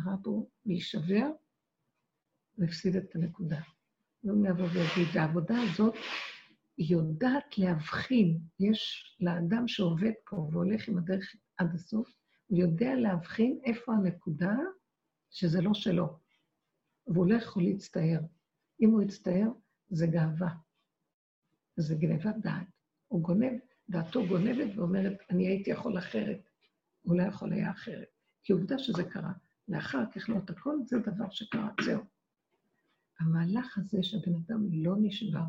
קרה בו, להישבר, והפסיד את הנקודה. לא יבוא ויגיד, והעבודה הזאת, יודעת להבחין, יש לאדם שעובד פה והולך עם הדרך עד הסוף, הוא יודע להבחין איפה הנקודה שזה לא שלו, והוא לא יכול להצטער. אם הוא יצטער, זה גאווה. זה גנבת דעת. הוא גונב, דעתו גונבת ואומרת, אני הייתי יכול אחרת. הוא לא יכול היה אחרת. כי עובדה שזה קרה. לאחר ככלות הכל, זה דבר שקרה, זהו. המהלך הזה שהבן אדם לא נשבר,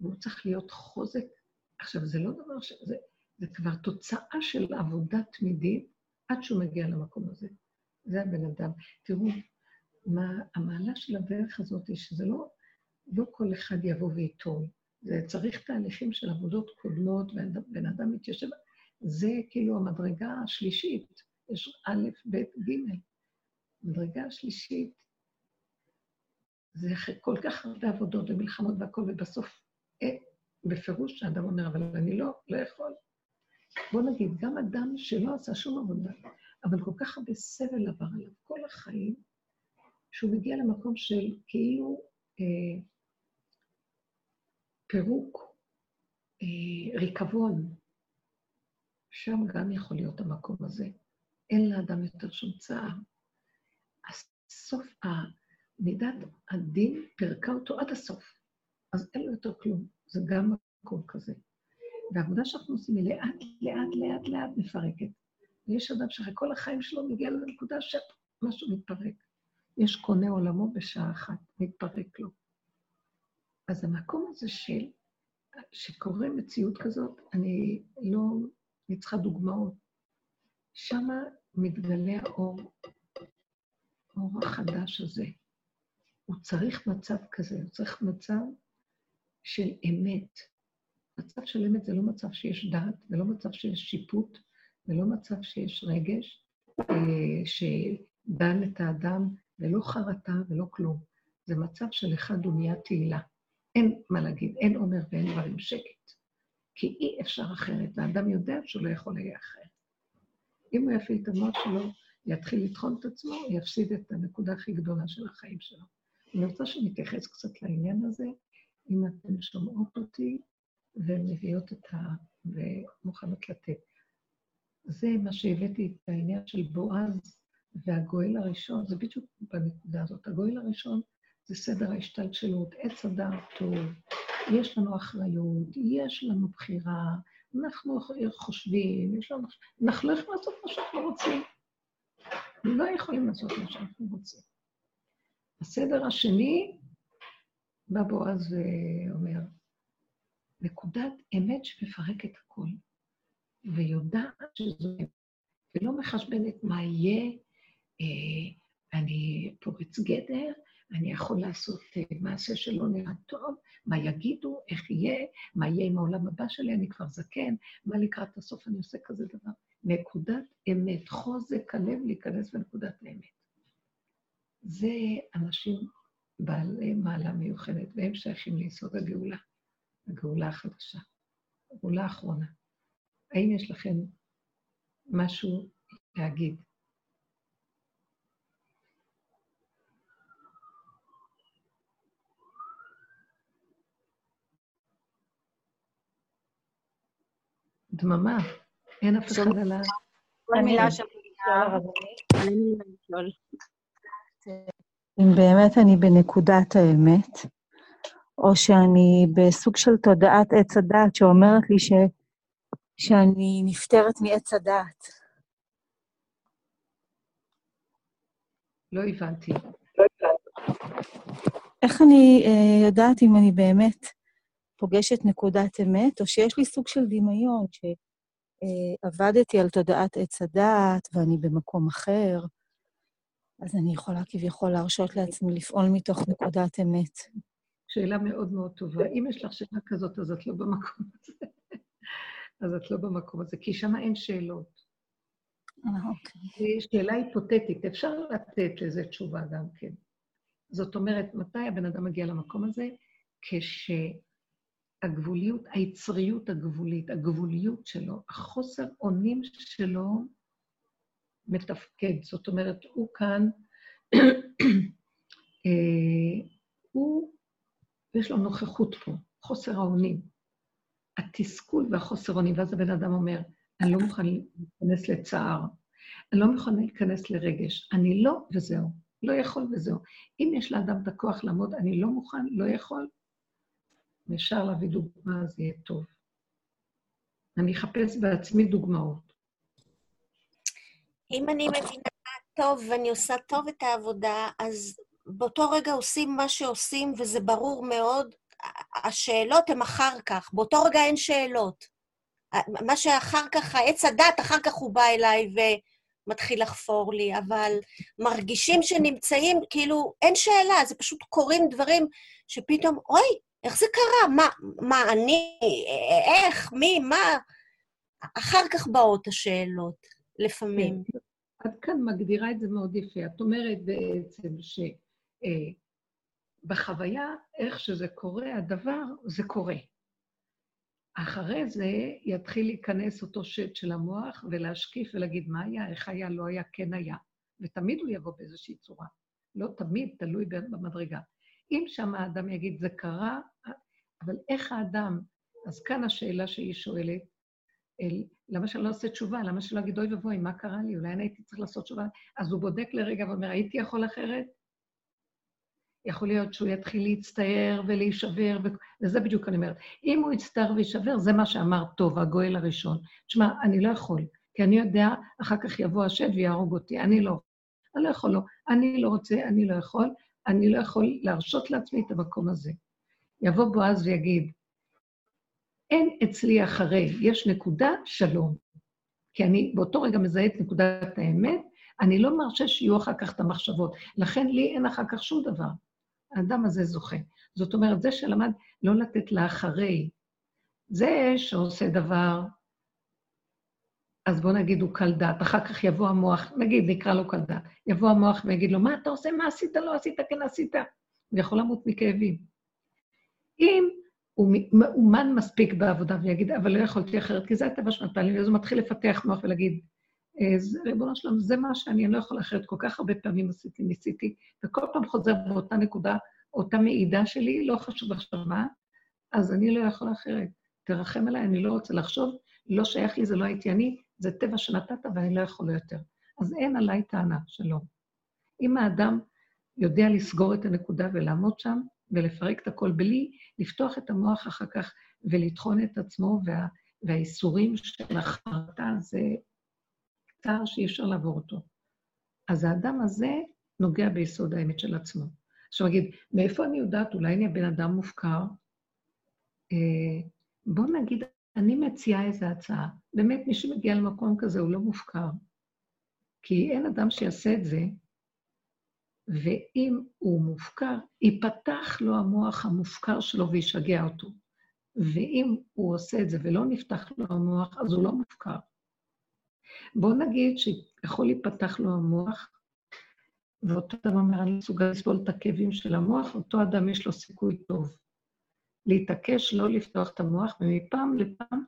והוא צריך להיות חוזק, עכשיו, זה לא דבר ש... זה, זה כבר תוצאה של עבודה תמידית עד שהוא מגיע למקום הזה. זה הבן אדם. תראו, מה המעלה של הדרך הזאת היא שזה לא, לא כל אחד יבוא וייטול. זה צריך תהליכים של עבודות קודמות, ובן אדם מתיישב, זה כאילו המדרגה השלישית, יש א', ב', ג'. המדרגה השלישית זה כל כך הרבה עבודות ומלחמות והכול, ובסוף, אה, בפירוש האדם אומר, אבל אני לא, לא יכול. בוא נגיד, גם אדם שלא עשה שום עבודה, אבל כל כך הרבה סבל עבר עליו כל החיים, שהוא מגיע למקום של כאילו אה, פירוק, אה, ריקבון, שם גם יכול להיות המקום הזה. אין לאדם יותר שום צער. הסוף, מידת הדין פירקה אותו עד הסוף, אז אין לו יותר כלום. זה גם מקום כזה. והעבודה שאנחנו עושים היא לאט, לאט, לאט, לאט מפרקת. ויש אדם שאחרי כל החיים שלו מגיע לנקודה שמשהו מתפרק. יש קונה עולמו בשעה אחת, מתפרק לו. אז המקום הזה של, שקורה מציאות כזאת, אני לא, אני צריכה דוגמאות. שמה מתגלה האור, האור החדש הזה. הוא צריך מצב כזה, הוא צריך מצב של אמת. מצב של אמת זה לא מצב שיש דעת, ולא מצב שיש שיפוט, ולא מצב שיש רגש, אה, שדן את האדם, ולא חרטה ולא כלום. זה מצב של אחד דומיית תהילה. אין מה להגיד, אין עומר ואין דברים שקט. כי אי אפשר אחרת, והאדם יודע שהוא לא יכול לההיה אחרת. אם הוא יפעיל את המוח שלו, יתחיל לטחון את עצמו, יפסיד את הנקודה הכי גדולה של החיים שלו. אני רוצה שנתייחס קצת לעניין הזה, אם אתן שומעות אותי ומביאות את ה... ומוכנות לתת. זה מה שהבאתי את העניין של בועז והגואל הראשון, זה בדיוק בנקודה הזאת. הגואל הראשון זה סדר ההשתלשלות, עץ הדעת טוב, יש לנו אחריות, יש לנו בחירה, אנחנו חושבים, יש לנו... אנחנו לא יכולים לעשות מה שאנחנו רוצים. לא יכולים לעשות מה שאנחנו רוצים. הסדר השני, בא בועז ואומר, נקודת אמת שמפרקת הכול, ויודעת שזו אמת, ולא מחשבנת מה יהיה, אה, אני פורץ גדר, אני יכול לעשות אה, מעשה שלא נראה טוב, מה יגידו, איך יהיה, מה יהיה עם העולם הבא שלי, אני כבר זקן, מה לקראת הסוף אני עושה כזה דבר. נקודת אמת, חוזק הלב להיכנס בנקודת האמת. זה אנשים בעלי מעלה מיוחדת, והם שייכים ליסוד הגאולה, הגאולה החדשה, הגאולה האחרונה. האם יש לכם משהו להגיד? דממה, אין אף אחד על ה... כל מילה שם אם באמת אני בנקודת האמת, או שאני בסוג של תודעת עץ הדעת שאומרת לי ש... שאני נפטרת מעץ הדעת. לא הבנתי. איך אני uh, יודעת אם אני באמת פוגשת נקודת אמת, או שיש לי סוג של דמיון, שעבדתי על תודעת עץ הדעת ואני במקום אחר, אז אני יכולה כביכול להרשות לעצמי לפעול מתוך נקודת אמת. שאלה מאוד מאוד טובה. אם יש לך שאלה כזאת, אז את לא במקום הזה. אז את לא במקום הזה, כי שם אין שאלות. אה, אוקיי. שאלה היפותטית, אפשר לתת לזה תשובה גם כן. זאת אומרת, מתי הבן אדם מגיע למקום הזה? כש... הגבוליות, היצריות הגבולית, הגבוליות שלו, החוסר אונים שלו, מתפקד. זאת אומרת, הוא כאן, אה, הוא, יש לו נוכחות פה, חוסר האונים. התסכול והחוסר אונים, ואז הבן אדם אומר, אני לא מוכן להיכנס לצער, אני לא מוכן להיכנס לרגש, אני לא וזהו, לא יכול וזהו. אם יש לאדם את הכוח לעמוד, אני לא מוכן, לא יכול, ואפשר להביא דוגמה, אז יהיה טוב. אני אחפש בעצמי דוגמאות. אם אני מבינה טוב ואני עושה טוב את העבודה, אז באותו רגע עושים מה שעושים, וזה ברור מאוד. השאלות הן אחר כך, באותו רגע אין שאלות. מה שאחר כך, העץ הדת, אחר כך הוא בא אליי ומתחיל לחפור לי, אבל מרגישים שנמצאים, כאילו, אין שאלה, זה פשוט קורים דברים שפתאום, אוי, איך זה קרה? מה, מה אני, איך, מי, מה? אחר כך באות השאלות, לפעמים. כן. את כאן מגדירה את זה מאוד יפה. את אומרת בעצם שבחוויה, אה, איך שזה קורה, הדבר, זה קורה. אחרי זה יתחיל להיכנס אותו שד של המוח ולהשקיף ולהגיד מה היה, איך היה, לא היה, כן היה. ותמיד הוא יבוא באיזושהי צורה. לא תמיד, תלוי במדרגה. אם שם האדם יגיד, זה קרה, אבל איך האדם... אז כאן השאלה שהיא שואלת, אל, למה שאני לא עושה תשובה? למה שלא אגיד, אוי ואבוי, מה קרה לי? אולי אני הייתי צריך לעשות תשובה? אז הוא בודק לרגע ואומר, הייתי יכול אחרת? יכול להיות שהוא יתחיל להצטער ולהישבר, ו... וזה בדיוק אני אומרת. אם הוא יצטער ויישבר, זה מה שאמר טוב, הגואל הראשון. תשמע, אני לא יכול, כי אני יודע, אחר כך יבוא השד ויהרוג אותי, אני לא. אני לא יכול, לא. אני לא רוצה, אני לא יכול, אני לא יכול להרשות לעצמי את המקום הזה. יבוא בועז ויגיד, אין אצלי אחרי, יש נקודה, שלום. כי אני באותו רגע מזהה את נקודת האמת, אני לא מרשה שיהיו אחר כך את המחשבות. לכן לי אין אחר כך שום דבר. האדם הזה זוכה. זאת אומרת, זה שלמד לא לתת לאחרי, זה שעושה דבר, אז בוא נגיד הוא קל דעת, אחר כך יבוא המוח, נגיד, נקרא לו קל דעת, יבוא המוח ויגיד לו, מה אתה עושה, מה עשית, לא עשית, כן עשית. הוא יכול למות מכאבים. אם הוא מאומן מספיק בעבודה ויגיד, אבל לא יכולתי אחרת, כי זה הטבע של הפעלים, ואז הוא מתחיל לפתח מוח ולהגיד, אה, ריבונו שלום, זה מה שאני, אני לא יכול אחרת, כל כך הרבה פעמים עשיתי, ניסיתי, וכל פעם חוזר באותה נקודה, אותה מעידה שלי, לא חשוב עכשיו מה, אז אני לא יכול אחרת. תרחם עליי, אני לא רוצה לחשוב, לא שייך לי, זה לא הייתי אני, זה טבע שנתת ואני לא יכול יותר. אז אין עליי טענה, שלום. אם האדם יודע לסגור את הנקודה ולעמוד שם, ולפרק את הכל בלי לפתוח את המוח אחר כך ולטחון את עצמו, וה, והאיסורים של החרטה זה צער שאי אפשר לעבור אותו. אז האדם הזה נוגע ביסוד האמת של עצמו. עכשיו נגיד, מאיפה אני יודעת, אולי אני הבן אדם מופקר? אה, בוא נגיד, אני מציעה איזו הצעה. באמת, מי שמגיע למקום כזה הוא לא מופקר. כי אין אדם שיעשה את זה ואם הוא מופקר, ייפתח לו המוח המופקר שלו וישגע אותו. ואם הוא עושה את זה ולא נפתח לו המוח, אז הוא לא מופקר. בואו נגיד שיכול להיפתח לו המוח, ואותו אדם אומר, אני מסוגל לסבול את הכאבים של המוח, אותו אדם יש לו סיכוי טוב. להתעקש, לא לפתוח את המוח, ומפעם לפעם,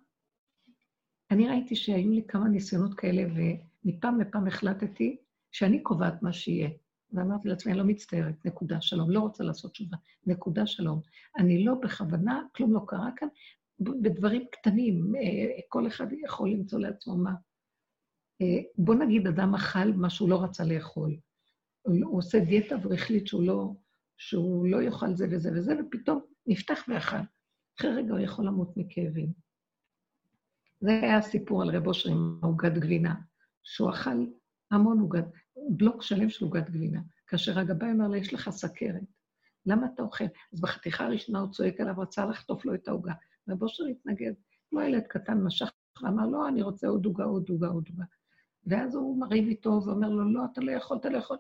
אני ראיתי שהיו לי כמה ניסיונות כאלה, ומפעם לפעם החלטתי שאני קובעת מה שיהיה. ואמרתי לעצמי, אני לא מצטערת, נקודה, שלום, לא רוצה לעשות תשובה, נקודה, שלום. אני לא בכוונה, כלום לא קרה כאן, בדברים קטנים, אה, כל אחד יכול למצוא לעצמו מה. אה, בוא נגיד, אדם אכל מה שהוא לא רצה לאכול. הוא עושה דיאטה והחליט שהוא לא, שהוא לא יאכל זה וזה וזה, ופתאום נפתח ואכל. אחרי רגע הוא יכול למות מכאבים. זה היה הסיפור על רב אושר עם עוגת גבינה, שהוא אכל המון עוגת, בלוק שלם של עוגת גבינה. כאשר הגבאי אמר לו, יש לך סכרת, למה אתה אוכל? אז בחתיכה הראשונה הוא צועק עליו, רצה לחטוף לו את העוגה. רב אושר התנגד, כמו ילד קטן, משך ואמר, לא, אני רוצה עוד עוגה, עוד עוגה, עוד עוגה. ואז הוא מריב איתו ואומר לו, לא, אתה לא יכול, אתה לא יכול.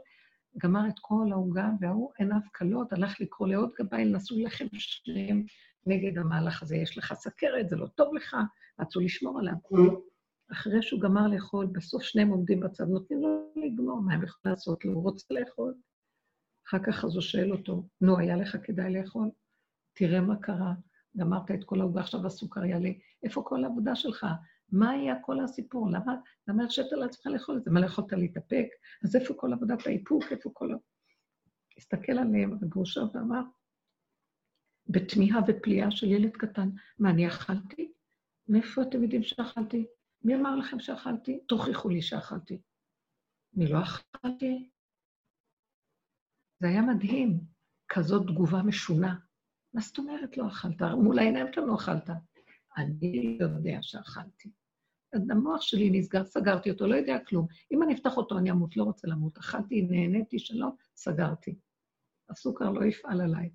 גמר את כל העוגה, וההוא עיניו כלות, הלך לקרוא לעוד גבאי, נסו לחם שלם נגד המהלך הזה. יש לך סכרת, זה לא טוב לך, רצו לשמור עליו. אחרי שהוא גמר לאכול, בסוף שניהם עומדים בצד, נותנים לו לגמור, מה הם יכולים לעשות לו? הוא רוצה לאכול. אחר כך אז הוא שואל אותו, נו, היה לך כדאי לאכול? תראה מה קרה, גמרת את כל העוגה, עכשיו הסוכר יעלה. איפה כל העבודה שלך? מה היה כל הסיפור? למה, למה הרשית לעצמך לאכול את זה? מה, לא יכולת להתאפק? אז איפה כל עבודת האיפוק? איפה כל ה... הסתכל עליהם הגרושה ואמר, בתמיהה ופליאה של ילד קטן, מה, אני אכלתי? מאיפה אתם יודעים שאכלתי? מי אמר לכם שאכלתי? תוכיחו לי שאכלתי. אני לא אכלתי. זה היה מדהים, כזאת תגובה משונה. מה זאת אומרת לא אכלת? מול העיניים שלנו אכלת. אני יודע שאכלתי. המוח שלי נסגר, סגרתי אותו, לא יודע כלום. אם אני אפתח אותו, אני אמות, לא רוצה למות. אכלתי, נהניתי, שלום, סגרתי. הסוכר לא יפעל עליי.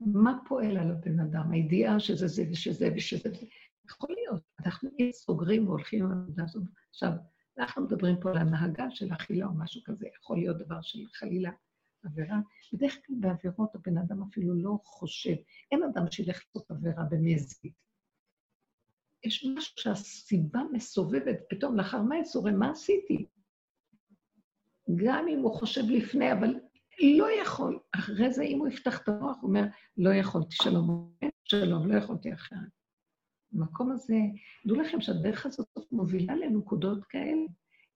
מה פועל על הבן אדם? הידיעה שזה זה ושזה ושזה זה. יכול להיות, אנחנו סוגרים והולכים עם העבודה הזאת. עכשיו, אנחנו מדברים פה על הנהגה של אכילה או משהו כזה, יכול להיות דבר של חלילה עבירה. בדרך כלל בעבירות הבן אדם אפילו לא חושב. אין אדם שילך לעשות עבירה בנזק. יש משהו שהסיבה מסובבת, פתאום לאחר מה יצורם, מה עשיתי? גם אם הוא חושב לפני, אבל לא יכול. אחרי זה, אם הוא יפתח את המוח, הוא אומר, לא יכולתי, שלום, שלום, לא יכולתי אחרת. במקום הזה, דעו לכם שהדרך הזאת מובילה לנקודות כאלה.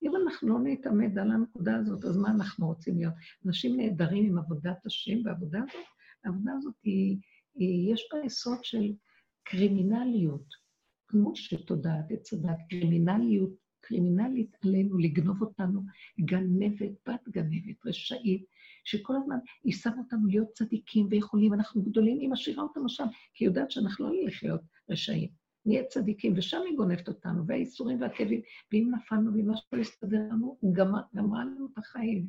אם אנחנו לא נתעמד על הנקודה הזאת, אז מה אנחנו רוצים להיות? אנשים נהדרים עם עבודת השם, והעבודה הזאת, העבודה הזאת היא, היא יש בה יסוד של קרימינליות, כמו שתודעת עץ הדת, קרימינליות, קרימינלית עלינו, לגנוב אותנו, גנבת, בת גנבת, רשאית, שכל הזמן היא שמה אותנו להיות צדיקים ויכולים, אנחנו גדולים, היא משאירה אותנו שם, כי היא יודעת שאנחנו לא נלך להיות רשעים. נהיה צדיקים, ושם היא גונבת אותנו, והאיסורים והכאבים, ואם נפלנו ואם משהו לא יסתדר לנו, גמרה לנו את החיים.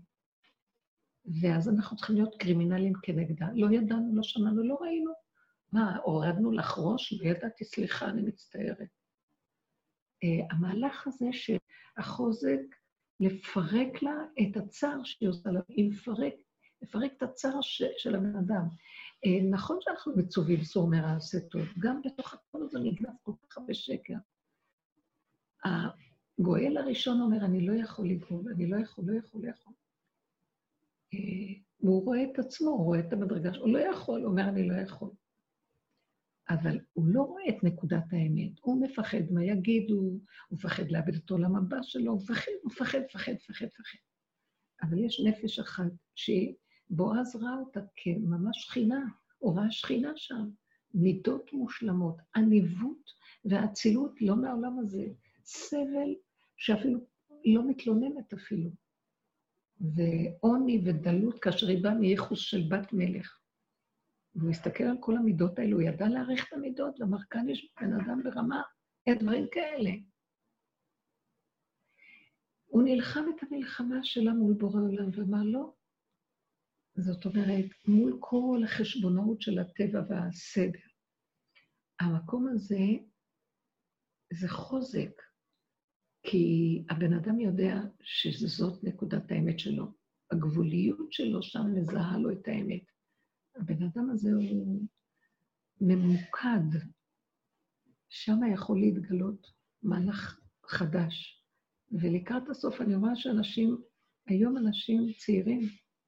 ואז אנחנו צריכים להיות קרימינלים כנגדה. לא ידענו, לא שמענו, לא ראינו. מה, הורדנו לך ראש? לא ידעתי, סליחה, אני מצטערת. Uh, המהלך הזה שהחוזק לפרק לה את הצער שהיא עושה לה, היא מפרק, לפרק את הצער ש, של הבן אדם. אה, נכון שאנחנו מצווים סור מרע עשה טוב, גם בתוך הכל הזה נגנב כל כך הרבה שקר. הגואל הראשון אומר, אני לא יכול לגאול, אני לא יכול, לא יכול, לא יכול. אה, הוא רואה את עצמו, הוא רואה את המדרגה הוא לא יכול, הוא אומר, אני לא יכול. אבל הוא לא רואה את נקודת האמת, הוא מפחד מה יגידו, הוא מפחד לאבד את עולם הבא שלו, הוא מפחד, הוא מפחד, מפחד, מפחד, מפחד. אבל יש נפש אחת שבועז ראה אותה כממש שכינה, הוא ראה שכינה שם, מידות מושלמות, עניבות ואצילות לא מהעולם הזה, סבל שאפילו לא מתלוננת אפילו, ועוני ודלות כאשר היא באה מייחוס של בת מלך. והוא הסתכל על כל המידות האלו, הוא ידע להעריך את המידות, ואמר, כאן יש בן אדם ברמה, אין דברים כאלה. הוא נלחם את המלחמה שלה מול בורא עולם, ואמר, לא. זאת אומרת, מול כל החשבונאות של הטבע והסדר. המקום הזה זה חוזק, כי הבן אדם יודע שזאת נקודת האמת שלו. הגבוליות שלו שם מזהה לו את האמת. הבן אדם הזה הוא ממוקד, שם יכול להתגלות מהלך חדש. ולקראת הסוף אני רואה שאנשים, היום אנשים צעירים,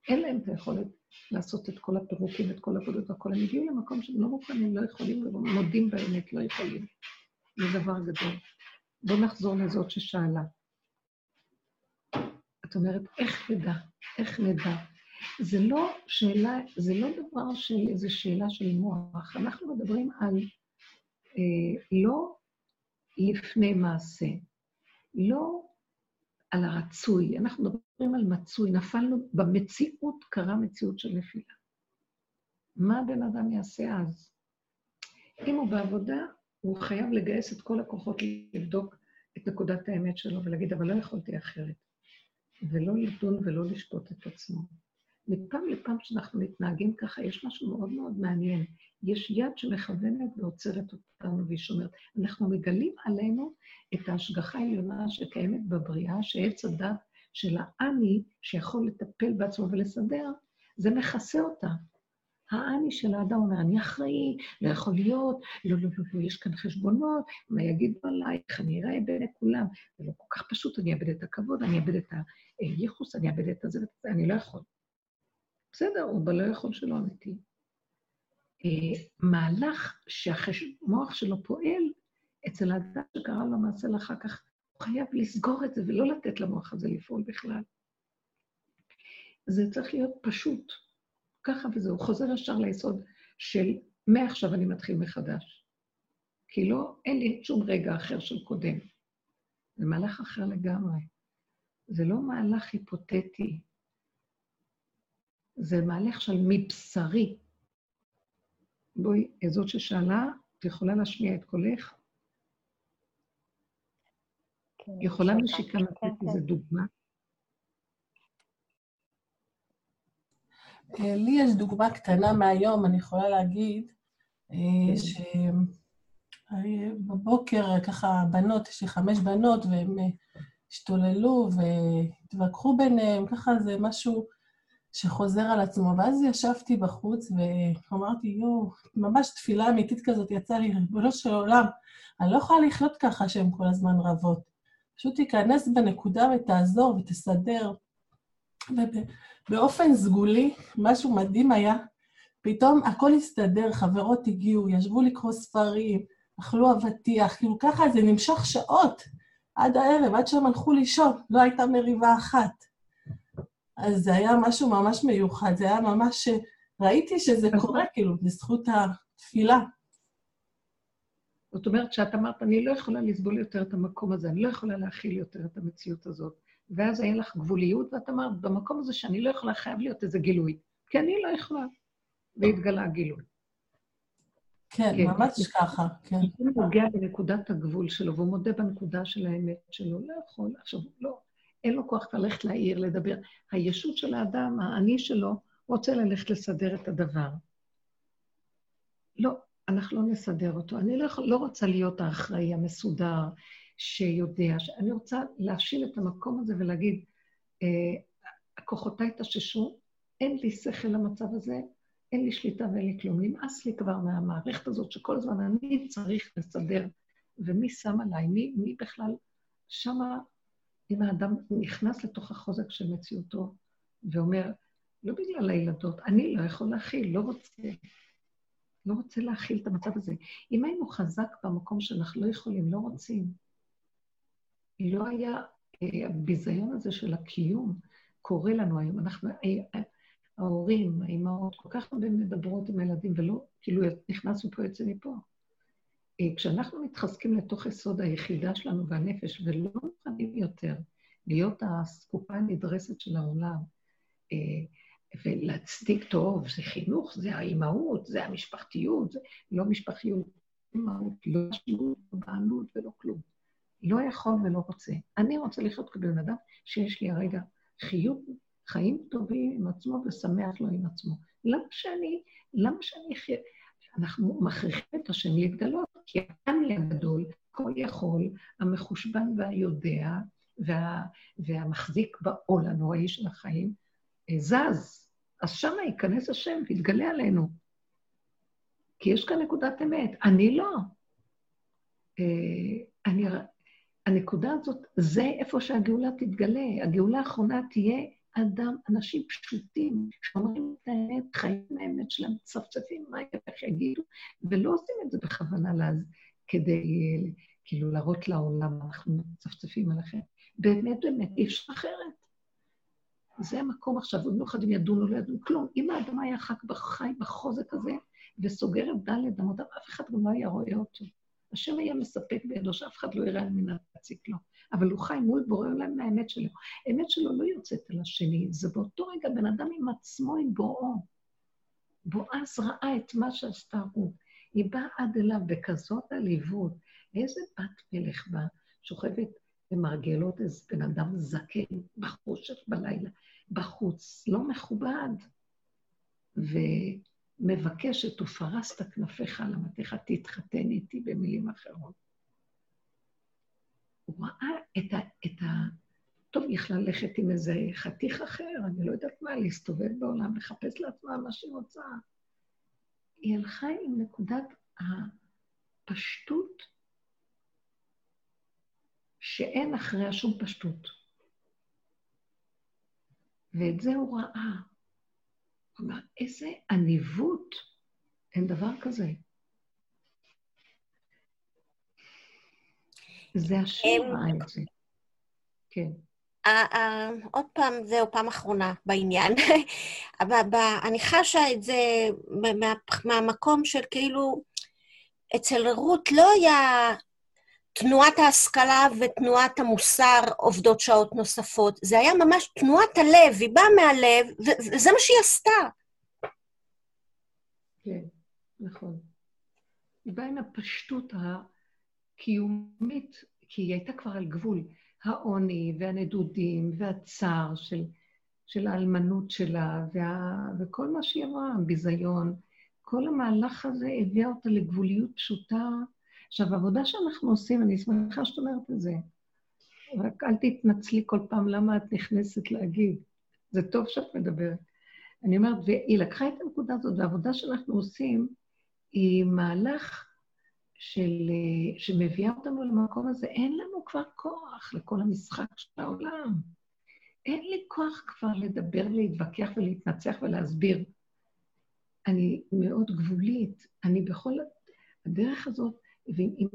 אין להם את היכולת לעשות את כל הפירוקים, את כל העבודות והכול. הם הגיעו למקום שהם לא מוכנים, לא יכולים, מודים באמת, לא יכולים. זה דבר גדול. בואו נחזור לזאת ששאלה. את אומרת, איך נדע? איך נדע? זה לא שאלה, זה לא דבר של איזו שאלה של מוח. אנחנו מדברים על אה, לא לפני מעשה, לא על הרצוי, אנחנו מדברים על מצוי. נפלנו, במציאות קרה מציאות של נפילה. מה הבן אדם יעשה אז? אם הוא בעבודה, הוא חייב לגייס את כל הכוחות לבדוק את נקודת האמת שלו ולהגיד, אבל לא יכולתי אחרת. ולא לדון ולא לשפוט את עצמו. מפעם לפעם שאנחנו מתנהגים ככה, יש משהו מאוד מאוד מעניין. יש יד שמכוונת ועוצרת אותנו והיא שומרת. אנחנו מגלים עלינו את ההשגחה העליונה שקיימת בבריאה, שעץ הדת של האני, שיכול לטפל בעצמו ולסדר, זה מכסה אותה. האני של האדם אומר, אני אחראי, לא יכול להיות, לא, לא, לא, לא, יש כאן חשבונות, מה יגידו עליי, איך אני אראה בעיני כולם. זה לא כל כך פשוט, אני אאבד את הכבוד, אני אאבד את הייחוס, אני אאבד את הזה, אני לא יכול. בסדר, הוא בלא יכול שלא אמיתי. אה, מהלך שהמוח שלו פועל, אצל האדם שקרה לו מעשה לאחר כך, הוא חייב לסגור את זה ולא לתת למוח הזה לפעול בכלל. זה צריך להיות פשוט, ככה וזהו. הוא חוזר ישר ליסוד של מעכשיו אני מתחיל מחדש. כי לא, אין לי שום רגע אחר של קודם. זה מהלך אחר לגמרי. זה לא מהלך היפותטי, זה מהלך של מבשרי. בואי, זאת ששאלה, את יכולה להשמיע את קולך? כן, יכולה משיקה לתת כן, איזה כן. דוגמה? אה, לי יש דוגמה קטנה מהיום, אני יכולה להגיד, אה, שבבוקר ככה בנות, יש לי חמש בנות, והן אה, השתוללו והתווכחו ביניהם, ככה זה משהו שחוזר על עצמו. ואז ישבתי בחוץ ואמרתי, יואו, ממש תפילה אמיתית כזאת יצאה לי, ריבונו של עולם, אני לא יכולה לחיות ככה שהן כל הזמן רבות. פשוט תיכנס בנקודה ותעזור ותסדר. ובאופן סגולי, משהו מדהים היה, פתאום הכל הסתדר, חברות הגיעו, ישבו לקרוא ספרים, אכלו אבטיח, כאילו ככה זה נמשך שעות עד הערב, עד שהם הלכו לישון, לא הייתה מריבה אחת. אז זה היה משהו ממש מיוחד, זה היה ממש... ראיתי שזה קורה, כאילו, בזכות התפילה. זאת אומרת שאת אמרת, אני לא יכולה לסבול יותר את המקום הזה, אני לא יכולה להכיל יותר את המציאות הזאת. ואז היה לך גבוליות, ואת אמרת, במקום הזה שאני לא יכולה, חייב להיות איזה גילוי. כי אני לא יכולה. והתגלה הגילוי. כן, כן, ממש ככה, כן. הוא נוגע בנקודת הגבול שלו, והוא מודה בנקודה של האמת שלו, לא יכול, עכשיו, לא, אין לו כוח ללכת להעיר, לדבר. הישות של האדם, האני שלו, רוצה ללכת לסדר את הדבר. לא, אנחנו לא נסדר אותו. אני לא, לא רוצה להיות האחראי, המסודר, שיודע. אני רוצה להשיל את המקום הזה ולהגיד, אה, כוחותיי תששו, אין לי שכל למצב הזה, אין לי שליטה ואין לי כלום. נמאס לי כבר מהמערכת הזאת שכל הזמן אני צריך לסדר, ומי שם עליי? מי, מי בכלל? שמה, אם האדם נכנס לתוך החוזק של מציאותו ואומר, לא בגלל הילדות, אני לא יכול להכיל, לא רוצה, לא רוצה להכיל את המצב הזה. אם היינו חזק במקום שאנחנו לא יכולים, לא רוצים, לא היה אה, הביזיון הזה של הקיום קורה לנו היום. אנחנו, אה, ההורים, האימהות, כל כך הרבה מדברות עם הילדים, ולא, כאילו, נכנסנו פה, יוצא מפה. אה, כשאנחנו מתחזקים לתוך יסוד היחידה שלנו והנפש, ולא מוכנים יותר להיות הסקופה הנדרסת של העולם, אה, ולהצדיק טוב, זה חינוך, זה האימהות, זה המשפחתיות, זה לא משפחיות, אימהות, לא שירות, לא בעלות ולא כלום. לא יכול ולא רוצה. אני רוצה לחיות כבן אדם שיש לי הרגע חיות חיים טובים עם עצמו ושמח לו עם עצמו. למה שאני, למה שאני אחיה? אנחנו מכריחים את השם להתגלות, כי אני הגדול, כל יכול, המחושבן והיודע, וה, והמחזיק בעול הנוראי של החיים, אה, זז. אז שם ייכנס השם ויתגלה עלינו. כי יש כאן נקודת אמת. אני לא. אה, אני, הנקודה הזאת, זה איפה שהגאולה תתגלה. הגאולה האחרונה תהיה אדם, אנשים פשוטים, שאומרים את האמת, חיים מהאמת שלהם, מצפצפים מה איך יגידו, ולא עושים את זה בכוונה לאז, כדי כאילו להראות לעולם, אנחנו מצפצפים עליכם. באמת, באמת, אי אפשר אחרת. זה המקום עכשיו, במיוחד אם ידונו, לא ידונו, כלום. אם האדם היה חי בחוזק הזה וסוגר את דלת אמותיו, אף אחד גם לא היה רואה אותו. השם היה מספק בידו שאף אחד לא יראה על מנת להציק לו. אבל הוא חי מול בורא עולם מהאמת שלו. האמת שלו לא יוצאת על השני, זה באותו רגע בן אדם עם עצמו, עם בוראו. בועז ראה את מה שעשתה רות. היא באה עד אליו בכזאת עליבות. איזה בת מלך בה, שוכבת במרגלות איזה בן אדם זקן, בחושך בלילה, בחוץ, לא מכובד. ומבקשת, ופרסת כנפיך על המתיך, תתחתן איתי, במילים אחרות. הוא ראה את ה... את ה... טוב, יכלה ללכת עם איזה חתיך אחר, אני לא יודעת מה, להסתובב בעולם, לחפש לעצמה מה שהיא רוצה. היא הלכה עם נקודת הפשטות שאין אחריה שום פשטות. ואת זה הוא ראה. הוא אמר, איזה עניבות, אין דבר כזה. זה השם ראה את זה. כן. עוד פעם, זהו, פעם אחרונה בעניין. אבל אני חשה את זה מהמקום של כאילו, אצל רות לא היה תנועת ההשכלה ותנועת המוסר עובדות שעות נוספות. זה היה ממש תנועת הלב, היא באה מהלב, וזה מה שהיא עשתה. כן, נכון. היא באה עם הפשטות הקיומית, כי היא הייתה כבר על גבול העוני והנדודים והצער של, של האלמנות שלה, וה, וכל מה שהיא אמרה, הביזיון. כל המהלך הזה הביא אותה לגבוליות פשוטה. עכשיו, העבודה שאנחנו עושים, אני שמחה שאת אומרת את זה, רק אל תתנצלי כל פעם למה את נכנסת להגיד. זה טוב שאת מדברת. אני אומרת, והיא לקחה את הנקודה הזאת, והעבודה שאנחנו עושים היא מהלך של, שמביאה אותנו למקום הזה. אין לנו כבר כוח לכל המשחק של העולם. אין לי כוח כבר לדבר ולהתווכח ולהתנצח ולהסביר. אני מאוד גבולית. אני בכל הדרך הזאת, ועם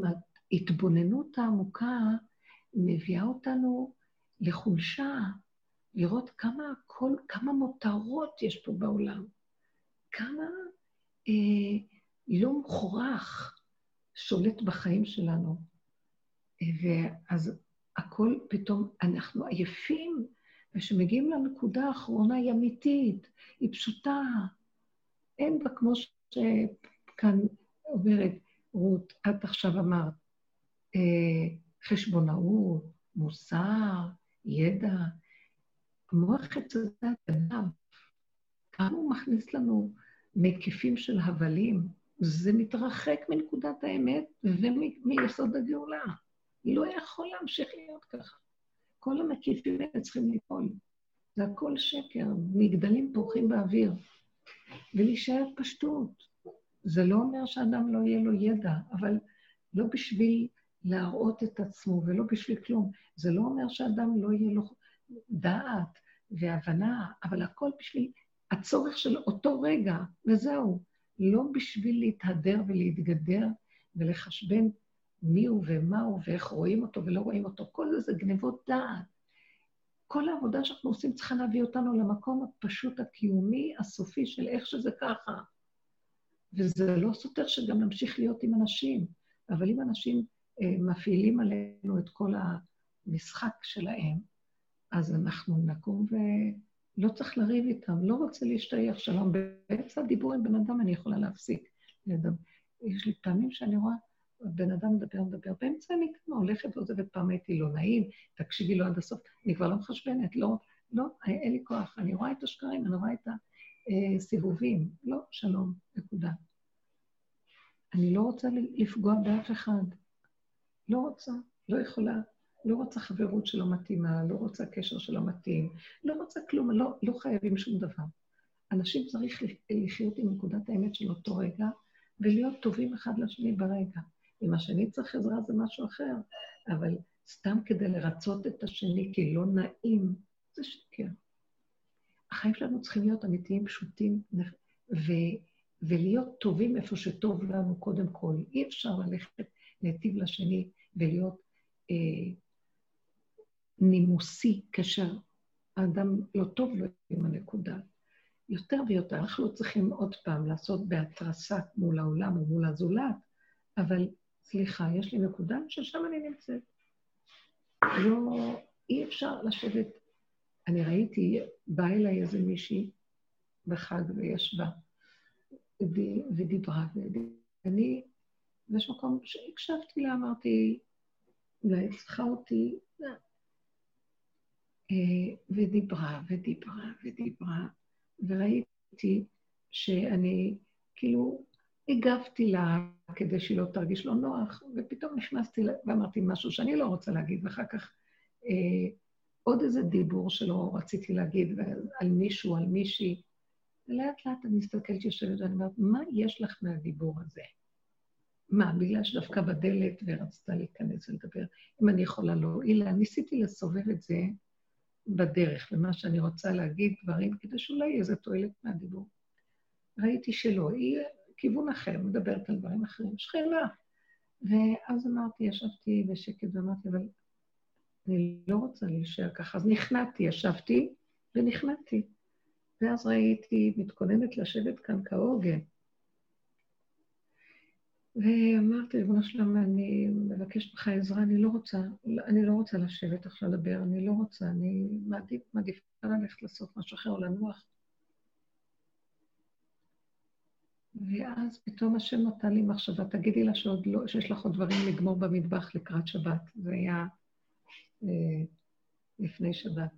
ההתבוננות העמוקה, מביאה אותנו לחולשה, לראות כמה הכל, כמה מותרות יש פה בעולם, כמה אה, לא מוכרח שולט בחיים שלנו. אה, ואז הכל פתאום, אנחנו עייפים, וכשמגיעים לנקודה האחרונה היא אמיתית, היא פשוטה. אין בה, כמו שכאן אומרת רות, את עכשיו אמרת, אה, חשבונאות, מוסר, ידע, המוח אצל אדם, כמה הוא מכניס לנו מקיפים של הבלים, זה מתרחק מנקודת האמת ומיסוד הגאולה. לא יכול להמשיך להיות ככה. כל המקיפים האלה צריכים ליפול. זה הכל שקר, מגדלים פורחים באוויר. ולהישאר פשטות. זה לא אומר שאדם לא יהיה לו ידע, אבל לא בשביל להראות את עצמו ולא בשביל כלום. זה לא אומר שאדם לא יהיה לו דעת והבנה, אבל הכל בשביל הצורך של אותו רגע, וזהו. לא בשביל להתהדר ולהתגדר ולחשבן מי הוא ומה הוא ואיך רואים אותו ולא רואים אותו. כל זה זה גנבות דעת. כל העבודה שאנחנו עושים צריכה להביא אותנו למקום הפשוט הקיומי, הסופי של איך שזה ככה. וזה לא סותר שגם נמשיך להיות עם אנשים, אבל אם אנשים אה, מפעילים עלינו את כל המשחק שלהם, אז אנחנו נקום ולא צריך לריב איתם, לא רוצה להשתייך שלום. באמצע הדיבור עם בן אדם אני יכולה להפסיק. יש לי פעמים שאני רואה, בן אדם מדבר, מדבר, באמצע אני כמה הולכת ועוזבת, פעם הייתי לא נעים, תקשיבי לו עד הסוף, אני כבר לא מחשבנת, לא, לא, אין לי כוח, אני רואה את השקרים, אני רואה את הסיבובים, לא, שלום, נקודה. אני לא רוצה לפגוע באף אחד, לא רוצה, לא יכולה. לא רוצה חברות שלא מתאימה, לא רוצה קשר שלא מתאים, לא רוצה כלום, לא, לא חייבים שום דבר. אנשים צריך לחיות עם נקודת האמת של אותו רגע, ולהיות טובים אחד לשני ברגע. אם השני צריך עזרה זה משהו אחר, אבל סתם כדי לרצות את השני כי לא נעים, זה שקר. החיים שלנו צריכים להיות אמיתיים, פשוטים, ו... ולהיות טובים איפה שטוב לנו קודם כל. אי אפשר ללכת להיטיב לשני ולהיות אה, נימוסי כאשר האדם לא טוב לו עם הנקודה. יותר ויותר, אנחנו לא צריכים עוד פעם לעשות בהתרסה מול העולם או מול הזולת, אבל סליחה, יש לי נקודה ששם אני נמצאת. לא, אי אפשר לשבת. אני ראיתי, באה אליי איזה מישהי בחג וישבה, ודיברה, ואני, ויש מקום שהקשבתי לה, אמרתי, אולי צריכה אותי, אה, ודיברה ודיברה ודיברה, וראיתי שאני כאילו הגבתי לה כדי שהיא לא תרגיש לא נוח, ופתאום נכנסתי ואמרתי משהו שאני לא רוצה להגיד, ואחר כך אה, עוד איזה דיבור שלא רציתי להגיד על מישהו, על מישהי. ולאט לאט אני מסתכלת, יושבת ואני אומרת, מה יש לך מהדיבור הזה? מה, בגלל שדווקא בדלת ורצתה להיכנס ולדבר, אם אני יכולה להועיל לה, ניסיתי לסובב את זה בדרך, ומה שאני רוצה להגיד, דברים, כדי שאולי יהיה איזה תועלת מהדיבור. ראיתי שלא, היא כיוון אחר, מדברת על דברים אחרים, שכנה. ואז אמרתי, ישבתי בשקט ואמרתי, אבל אני לא רוצה להישאר ככה. אז נכנעתי, ישבתי ונכנעתי. ואז ראיתי, מתכוננת לשבת כאן כהוגן. ואמרתי, ריבונו שלום, אני מבקשת ממך עזרה, אני לא רוצה, אני לא רוצה לשבת עכשיו לדבר, אני לא רוצה, אני מעדיף, מעדיפה ללכת לעשות משהו אחר או לנוח. ואז פתאום השם נתן לי מחשבה, תגידי לה שעוד לא, שיש לך עוד דברים לגמור במטבח לקראת שבת. זה היה לפני שבת.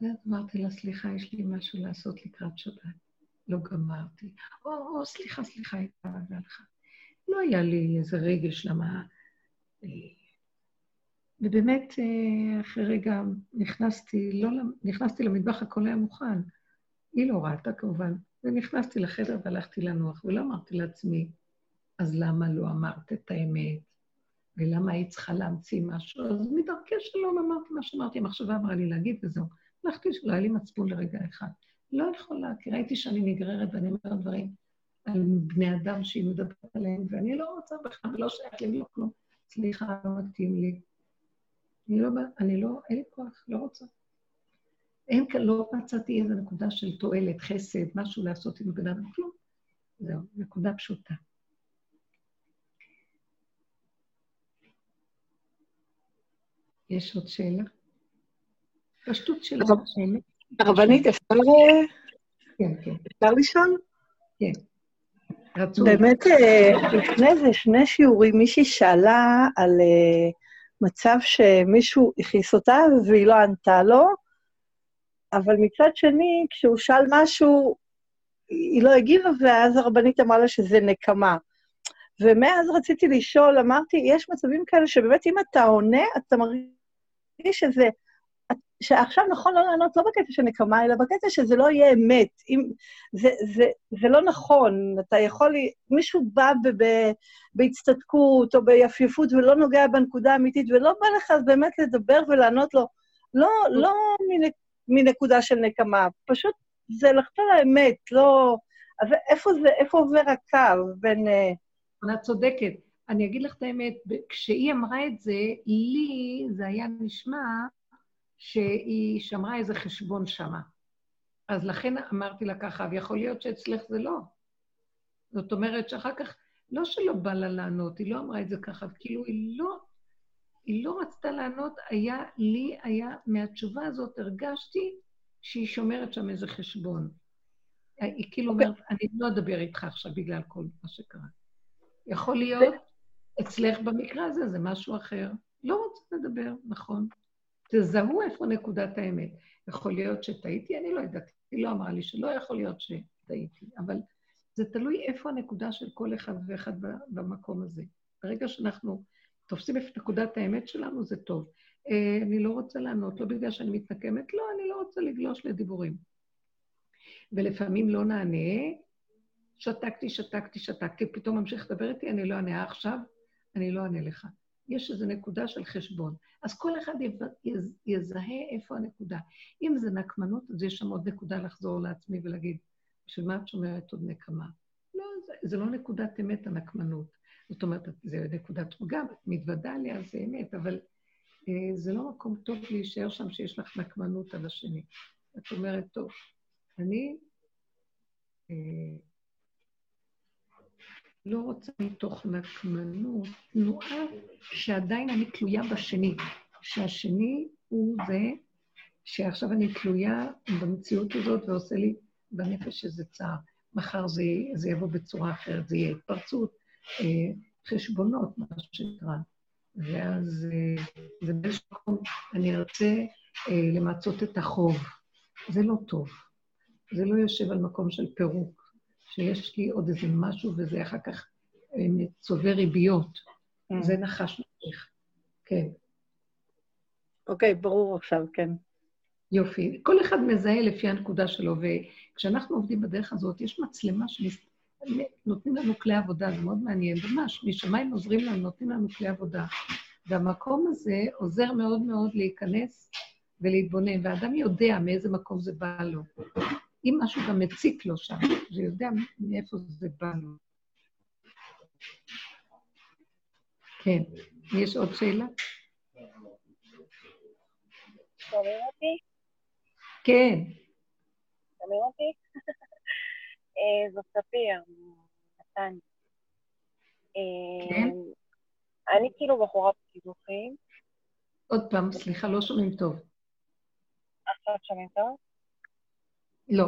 ואז אמרתי לה, סליחה, יש לי משהו לעשות לקראת שבת. לא גמרתי. או, או, סליחה, סליחה, הייתה והלכה. לא היה לי איזה רגש, למה... אה, ובאמת, אה, אחרי רגע נכנסתי, לא, נכנסתי למטבח, הכל היה מוכן. היא לא ראתה כמובן. ונכנסתי לחדר והלכתי לנוח, ולא אמרתי לעצמי, אז למה לא אמרת את האמת? ולמה היית צריכה להמציא משהו? אז מדרכי שלום אמרתי מה שאמרתי, המחשבה אמרה לי להגיד וזהו. הלכתי שלא היה לי מצפון לרגע אחד. לא יכולה, כי ראיתי שאני נגררת ואני אומרת דברים על בני אדם שהיא מדברת עליהם, ואני לא רוצה בכלל, ולא שייך לי, לא כלום. סליחה, לא מתאים לי. אני לא, אני לא, אין לי כוח, לא רוצה. אין כאן, לא מצאתי איזו נקודה של תועלת, חסד, משהו לעשות עם בן אדם, כלום. זהו, נקודה פשוטה. יש עוד שאלה? פשטות של השאלה. הרבנית, אפשר... כן, כן. אפשר לשאול? כן. רצו. באמת, אה, לפני איזה שני שיעורים מישהי שאלה על אה, מצב שמישהו הכעיס אותה והיא לא ענתה לו, אבל מצד שני, כשהוא שאל משהו, היא לא הגיבה, ואז הרבנית אמרה לה שזה נקמה. ומאז רציתי לשאול, אמרתי, יש מצבים כאלה שבאמת אם אתה עונה, אתה מרגיש שזה... שעכשיו נכון לא לענות לא בקטע של נקמה, אלא בקטע שזה לא יהיה אמת. אם, זה, זה, זה לא נכון, אתה יכול... מישהו בא ב, בהצטדקות או ביפיפות ולא נוגע בנקודה האמיתית, ולא בא לך אז באמת לדבר ולענות לו, לא, לא מנקודה של נקמה, פשוט זה לחטוא לאמת, לא... אז איפה זה, איפה עובר הקו בין... אה, את צודקת. אני אגיד לך את האמת, כשהיא אמרה את זה, לי זה היה נשמע שהיא שמרה איזה חשבון שמה. אז לכן אמרתי לה ככה, ויכול להיות שאצלך זה לא. זאת אומרת שאחר כך, לא שלא בא לה לענות, היא לא אמרה את זה ככה, כאילו היא לא, היא לא רצתה לענות, היה, לי היה, מהתשובה הזאת הרגשתי שהיא שומרת שם איזה חשבון. היא כאילו אוקיי. אומרת, אני לא אדבר איתך עכשיו בגלל כל מה שקרה. יכול להיות, אצלך במקרה הזה זה משהו אחר. לא רוצה לדבר, נכון. תזהו איפה נקודת האמת. יכול להיות שטעיתי, אני לא יודעת, היא לא אמרה לי שלא יכול להיות שטעיתי, אבל זה תלוי איפה הנקודה של כל אחד ואחד במקום הזה. ברגע שאנחנו תופסים את נקודת האמת שלנו, זה טוב. אה, אני לא רוצה לענות, לא בגלל שאני מתנקמת, לא, אני לא רוצה לגלוש לדיבורים. ולפעמים לא נענה, שתקתי, שתקתי, שתקתי, פתאום ממשיך לדבר איתי, אני לא אענה עכשיו, אני לא אענה לך. יש איזו נקודה של חשבון. אז כל אחד יזהה איפה הנקודה. אם זה נקמנות, אז יש שם עוד נקודה לחזור לעצמי ולהגיד, בשביל מה את שומרת עוד נקמה? לא, זה, זה לא נקודת אמת, הנקמנות. זאת אומרת, זה נקודת פגם, את מתוודה עליה, זה אמת, אבל אה, זה לא מקום טוב להישאר שם שיש לך נקמנות על השני. את אומרת, טוב, אני אה, לא רוצה מתוך נקמנות, תנועה שעדיין אני תלויה בשני, שהשני הוא זה שעכשיו אני תלויה במציאות הזאת ועושה לי בנפש איזה צער. מחר זה, זה יבוא בצורה אחרת, זה יהיה התפרצות, אה, חשבונות, מה שנקרא. ואז אה, זה באיזשהו מקום, אני ארצה אה, למצות את החוב. זה לא טוב. זה לא יושב על מקום של פירוק, שיש לי עוד איזה משהו וזה אחר כך צובר ריביות. Mm. זה נחש נמשיך. כן. אוקיי, ברור עכשיו, כן. יופי. כל אחד מזהה לפי הנקודה שלו, וכשאנחנו עובדים בדרך הזאת, יש מצלמה שנותנים לנו כלי עבודה, זה מאוד מעניין, ממש, משמיים עוזרים לנו, נותנים לנו כלי עבודה. והמקום הזה עוזר מאוד מאוד להיכנס ולהתבונן, והאדם יודע מאיזה מקום זה בא לו. אם משהו גם מציק לו שם, הוא יודע מאיפה זה בא לו. כן. יש עוד שאלה? שומעים אותי? כן. שומעים אותי? זאת ספיר, נתן. כן? אני כאילו בחורה בקידוחים. עוד פעם, סליחה, לא שומעים טוב. עכשיו שומעים טוב? לא.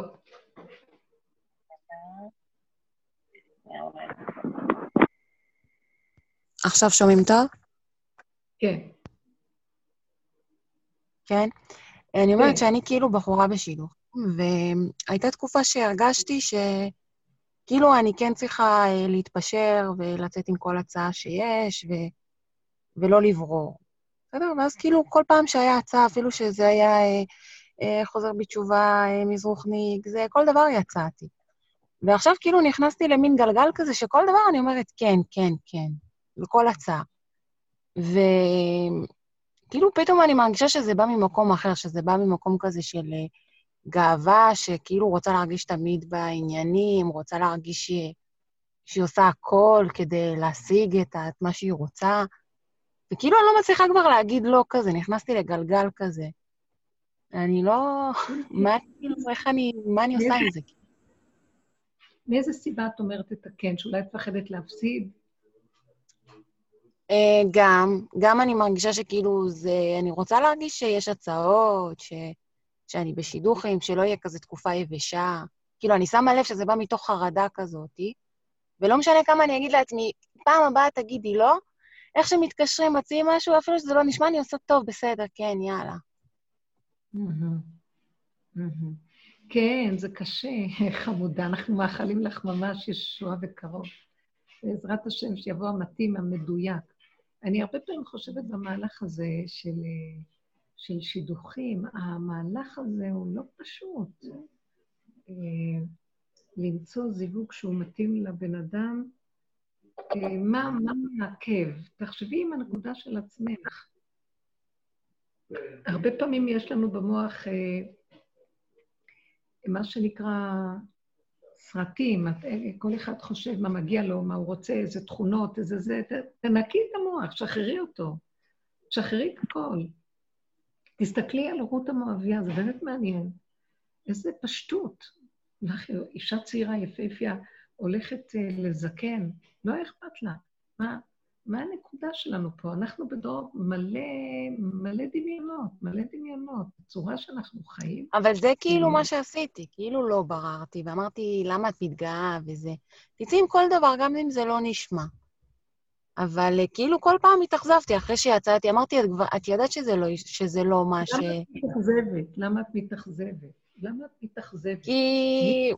עכשיו שומעים טוב? כן. כן. אני אומרת כן. שאני כאילו בחורה בשידוך, והייתה תקופה שהרגשתי שכאילו אני כן צריכה אה, להתפשר ולצאת עם כל הצעה שיש, ו... ולא לברור. בסדר? ואז כאילו כל פעם שהיה הצעה, אפילו שזה היה אה, חוזר בתשובה, אה, מזרוחניק, זה, כל דבר יצאתי. ועכשיו כאילו נכנסתי למין גלגל כזה שכל דבר אני אומרת כן, כן, כן, לכל הצעה. וכאילו פתאום אני מרגישה שזה בא ממקום אחר, שזה בא ממקום כזה של אה, גאווה, שכאילו רוצה להרגיש תמיד בעניינים, רוצה להרגיש שהיא, שהיא עושה הכל כדי להשיג את, את מה שהיא רוצה. וכאילו אני לא מצליחה כבר להגיד לא כזה, נכנסתי לגלגל כזה. אני לא... מה כאילו, איך אני... מה אני עושה עם זה? מאיזה סיבה את אומרת את הכן? שאולי את מפחדת להפסיד? אה, גם, גם אני מרגישה שכאילו זה... אני רוצה להרגיש שיש הצעות, ש, שאני בשידוכים, שלא יהיה כזה תקופה יבשה. כאילו, אני שמה לב שזה בא מתוך חרדה כזאתי, ולא משנה כמה אני אגיד לעצמי, פעם הבאה תגידי לא, איך שמתקשרים, מציעים משהו, אפילו שזה לא נשמע, אני עושה טוב, בסדר, כן, יאללה. כן, זה קשה, חמודה. אנחנו מאחלים לך ממש ישועה וקרוב. בעזרת השם, שיבוא המתאים, המדויק. אני הרבה פעמים חושבת במהלך הזה של, אה, של שידוכים, המהלך הזה הוא לא פשוט. אה, למצוא זיווג שהוא מתאים לבן אדם, אה, מה, מה מעכב? תחשבי עם הנקודה של עצמך. הרבה פעמים יש לנו במוח אה, מה שנקרא סרטים, אה, כל אחד חושב מה מגיע לו, מה הוא רוצה, איזה תכונות, איזה זה, תנקי את המוח, שחררי אותו, שחררי את הכל. תסתכלי על רות המואביה, זה באמת מעניין. איזה פשטות. אישה צעירה, יפהפייה, הולכת אה, לזקן, לא אכפת לה. מה, מה הנקודה שלנו פה? אנחנו בדור מלא, מלא דמיונות, מלא דמיונות. הצורה שאנחנו חיים, אבל זה כאילו. מה שעשיתי, כאילו לא בררתי, ואמרתי, למה את מתגאה וזה? תצאי עם כל דבר, גם אם זה לא נשמע. אבל אה, כאילו כל פעם התאכזבתי, אחרי שיצאתי, אמרתי, את, כבר, את ידעת שזה לא, שזה לא מה ש... למה את מתאכזבת? למה את מתאכזבת? למה את מתאכזבת? כי...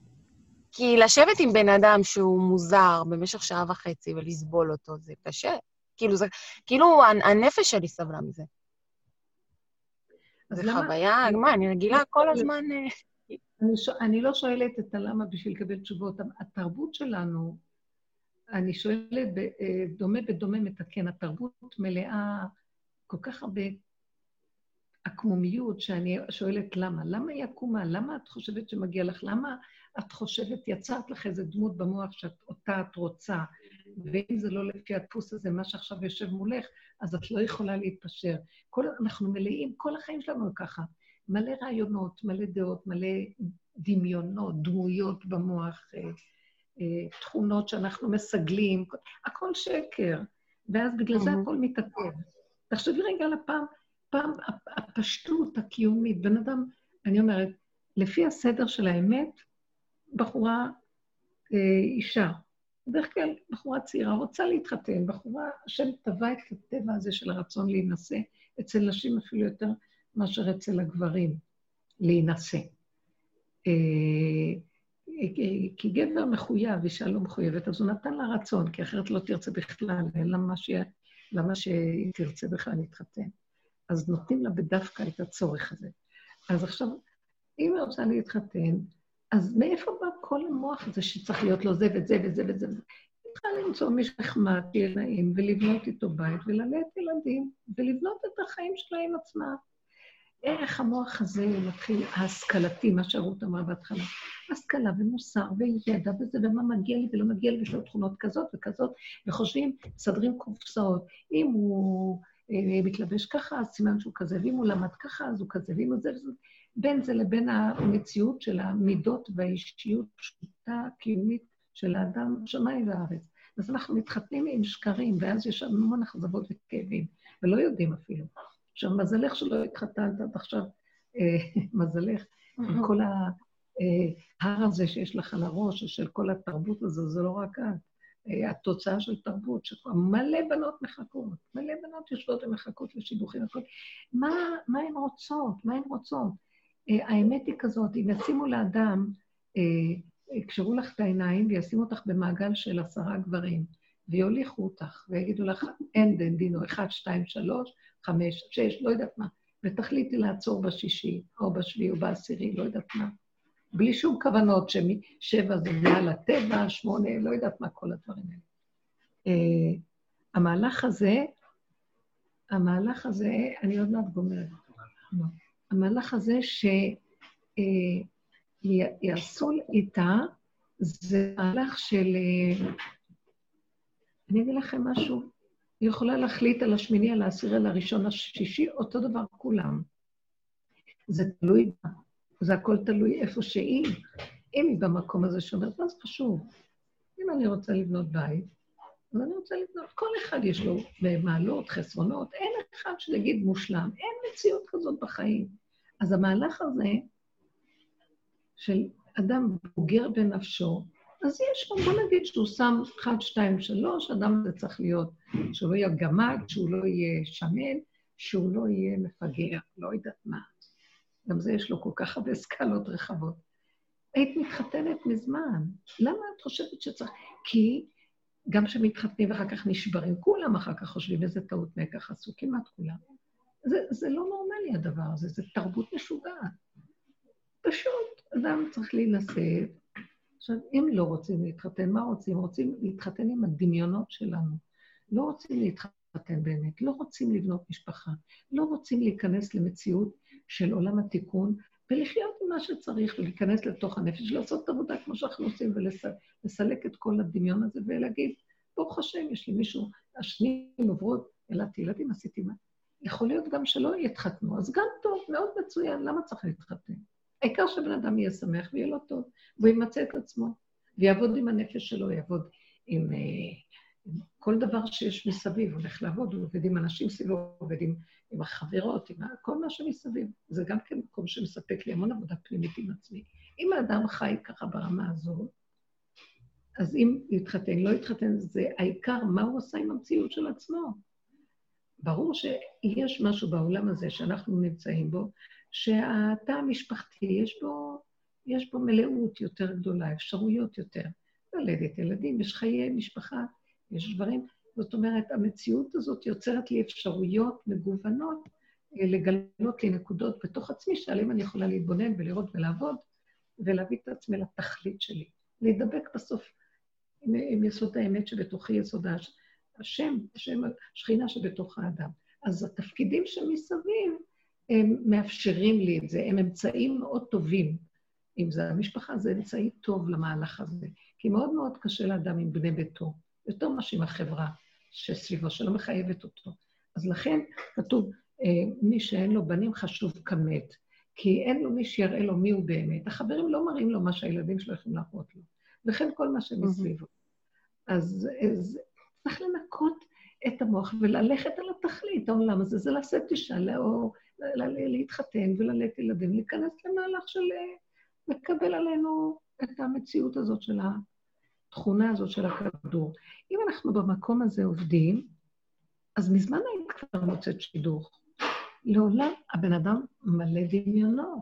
כי לשבת עם בן אדם שהוא מוזר במשך שעה וחצי ולסבול אותו, זה קשה. כאילו, זה, כאילו הנ- הנפש שלי סבלה מזה. זו חוויה, מה, אני רגילה כל הזמן... אה, אני, ש... אני לא שואלת את הלמה בשביל לקבל תשובות. התרבות שלנו, אני שואלת, ב... אה, דומה בדומה מתקן, התרבות מלאה כל כך הרבה עקמומיות, שאני שואלת למה. למה היא עקומה? למה את חושבת שמגיע לך? למה את חושבת, יצרת לך איזה דמות במוח שאותה את רוצה, ואם זה לא לפי הדפוס הזה, מה שעכשיו יושב מולך, אז את לא יכולה להתפשר. כל, אנחנו מלאים, כל החיים שלנו ככה. מלא רעיונות, מלא דעות, מלא דמיונות, דמויות במוח, אה, אה, תכונות שאנחנו מסגלים, הכל שקר. ואז בגלל זה. הכל מתעכב. תחשבי רגע על הפעם, פעם הפ- הפשטות הקיומית, בן אדם, אני אומרת, לפי הסדר של האמת, בחורה, אה, אישה, בדרך כלל בחורה צעירה רוצה להתחתן, בחורה, השם טבע את הטבע הזה של הרצון להינשא, אצל נשים אפילו יותר מאשר אצל הגברים, להינשא. אה, אה, כי גבר מחויב, אישה לא מחויבת, אז הוא נתן לה רצון, כי אחרת לא תרצה בכלל, למה, ש... למה שהיא תרצה בכלל להתחתן? אז נותנים לה בדווקא את הצורך הזה. אז עכשיו, אם היא רוצה להתחתן, אז מאיפה בא כל המוח הזה שצריך להיות לו זה וזה וזה וזה? צריכה למצוא מישהו נחמד, שיהיה נעים, ולבנות איתו בית, וללדת ילדים, ולבנות את החיים שלה עם עצמה. איך המוח הזה מתחיל, ההשכלתי, מה שרות אמרה בהתחלה, השכלה ומוסר וידע וזה, ומה מגיע לי ולא מגיע לי, ויש לו תכונות כזאת וכזאת, וחושבים, מסדרים קופסאות. אם הוא אה, מתלבש ככה, אז סימן שהוא כזה, ואם הוא למד ככה, אז הוא כזה, ואם הוא זה וזה. בין זה לבין המציאות של המידות והאישיות פשוטה, קיומית של האדם, שמיים וארץ. אז אנחנו מתחתנים עם שקרים, ואז יש לנו המון אכזבות וכאבים, ולא יודעים אפילו. עכשיו, מזלך שלא התחתנת עד עכשיו, אה, מזלך, עם כל ההר הזה שיש לך על הראש, של כל התרבות הזו, זה לא רק את. אה, התוצאה של תרבות, שמלא בנות מחכות, מלא בנות יושבות ומחכות לשידוכים. מה, מה הן רוצות? מה הן רוצות? אה, האמת היא כזאת, אם ישימו לאדם, יקשרו לך את העיניים וישימו אותך במעגל של עשרה גברים, ויוליכו אותך, ויגידו לך, אין דין דינו, אחד, שתיים, שלוש, חמש, שש, לא יודעת מה, ותחליטי לעצור בשישי, או בשביעי, או בעשירי, לא יודעת מה. בלי שום כוונות ששבע זה מעל הטבע, שמונה, לא יודעת מה כל הדברים האלה. Uh, המהלך הזה, המהלך הזה, אני עוד מעט גומרת. המהלך הזה שיעשו איתה, זה מהלך של... אני אגיד לכם משהו, היא יכולה להחליט על השמיני, על העשירי, על הראשון, השישי, אותו דבר כולם. זה תלוי בה, זה הכל תלוי איפה שהיא. אם היא במקום הזה שאומרת, מה זה חשוב? אם אני רוצה לבנות בית, אז אני רוצה לבנות, כל אחד יש לו מעלות, חסרונות, אין אחד שיגיד מושלם, אין מציאות כזאת בחיים. אז המהלך הזה של אדם בוגר בנפשו, אז יש לו, בוא נגיד שהוא שם 1, 2, 3, אדם הזה צריך להיות, שהוא לא יהיה גמד, שהוא לא יהיה שמן, שהוא לא יהיה מפגר, לא יודעת מה. גם זה יש לו כל כך הרבה סקלות רחבות. היית מתחתנת מזמן. למה את חושבת שצריך... כי גם כשמתחתנים ואחר כך נשברים, כולם אחר כך חושבים איזה טעות מקח עשו, כמעט כולם. זה, זה לא נורמלי הדבר הזה, זה תרבות משוגעת. פשוט, אדם צריך להינשא, עכשיו, אם לא רוצים להתחתן, מה רוצים? רוצים להתחתן עם הדמיונות שלנו. לא רוצים להתחתן באמת, לא רוצים לבנות משפחה, לא רוצים להיכנס למציאות של עולם התיקון, ולחיות עם מה שצריך, ולהיכנס לתוך הנפש, לעשות את העבודה כמו שאנחנו עושים, ולסלק את כל הדמיון הזה, ולהגיד, ברוך השם, יש לי מישהו, השניים עוברות, ילדתי ילדים, עשיתי מה. יכול להיות גם שלא יתחתנו, אז גם טוב, מאוד מצוין, למה צריך להתחתן? העיקר שבן אדם יהיה שמח ויהיה לו טוב, והוא ימצא את עצמו, ויעבוד עם הנפש שלו, יעבוד עם, אה, עם כל דבר שיש מסביב, הולך לעבוד, הוא עובד עם אנשים סביבו, עובד עם, עם החברות, עם כל מה שמסביב. זה גם כן מקום שמספק לי המון עבודה פנימית עם עצמי. אם האדם חי ככה ברמה הזאת, אז אם יתחתן, לא יתחתן, זה העיקר מה הוא עושה עם המציאות של עצמו. ברור שיש משהו בעולם הזה שאנחנו נמצאים בו, שהתא המשפחתי, יש בו, יש בו מלאות יותר גדולה, אפשרויות יותר. ללדת ילדים, יש חיי משפחה, יש דברים. זאת אומרת, המציאות הזאת יוצרת לי אפשרויות מגוונות אה, לגלות לי נקודות בתוך עצמי, שעליהן אני יכולה להתבונן ולראות ולעבוד, ולהביא את עצמי לתכלית שלי. להידבק בסוף עם, עם יסוד האמת שבתוכי, יסוד השם, השם, השכינה שבתוך האדם. אז התפקידים שמסביב, הם מאפשרים לי את זה, הם אמצעים מאוד טובים. אם זה המשפחה, זה אמצעי טוב למהלך הזה. כי מאוד מאוד קשה לאדם עם בני ביתו, יותר מאשר עם החברה שסביבו, שלא מחייבת אותו. אז לכן כתוב, אה, מי שאין לו בנים חשוב כמת, כי אין לו מי שיראה לו מי הוא באמת. החברים לא מראים לו מה שהילדים שלו יכולים להראות לו, וכן כל מה שמסביבו. אז, אז צריך לנקות את המוח וללכת על התכלית, העולם הזה, זה לשאת אישה, או להתחתן וללדת ילדים, להיכנס למהלך של לקבל עלינו את המציאות הזאת של התכונה הזאת של הכדור. אם אנחנו במקום הזה עובדים, אז מזמן היית כבר מוצאת שידוך. לעולם הבן אדם מלא דמיונות,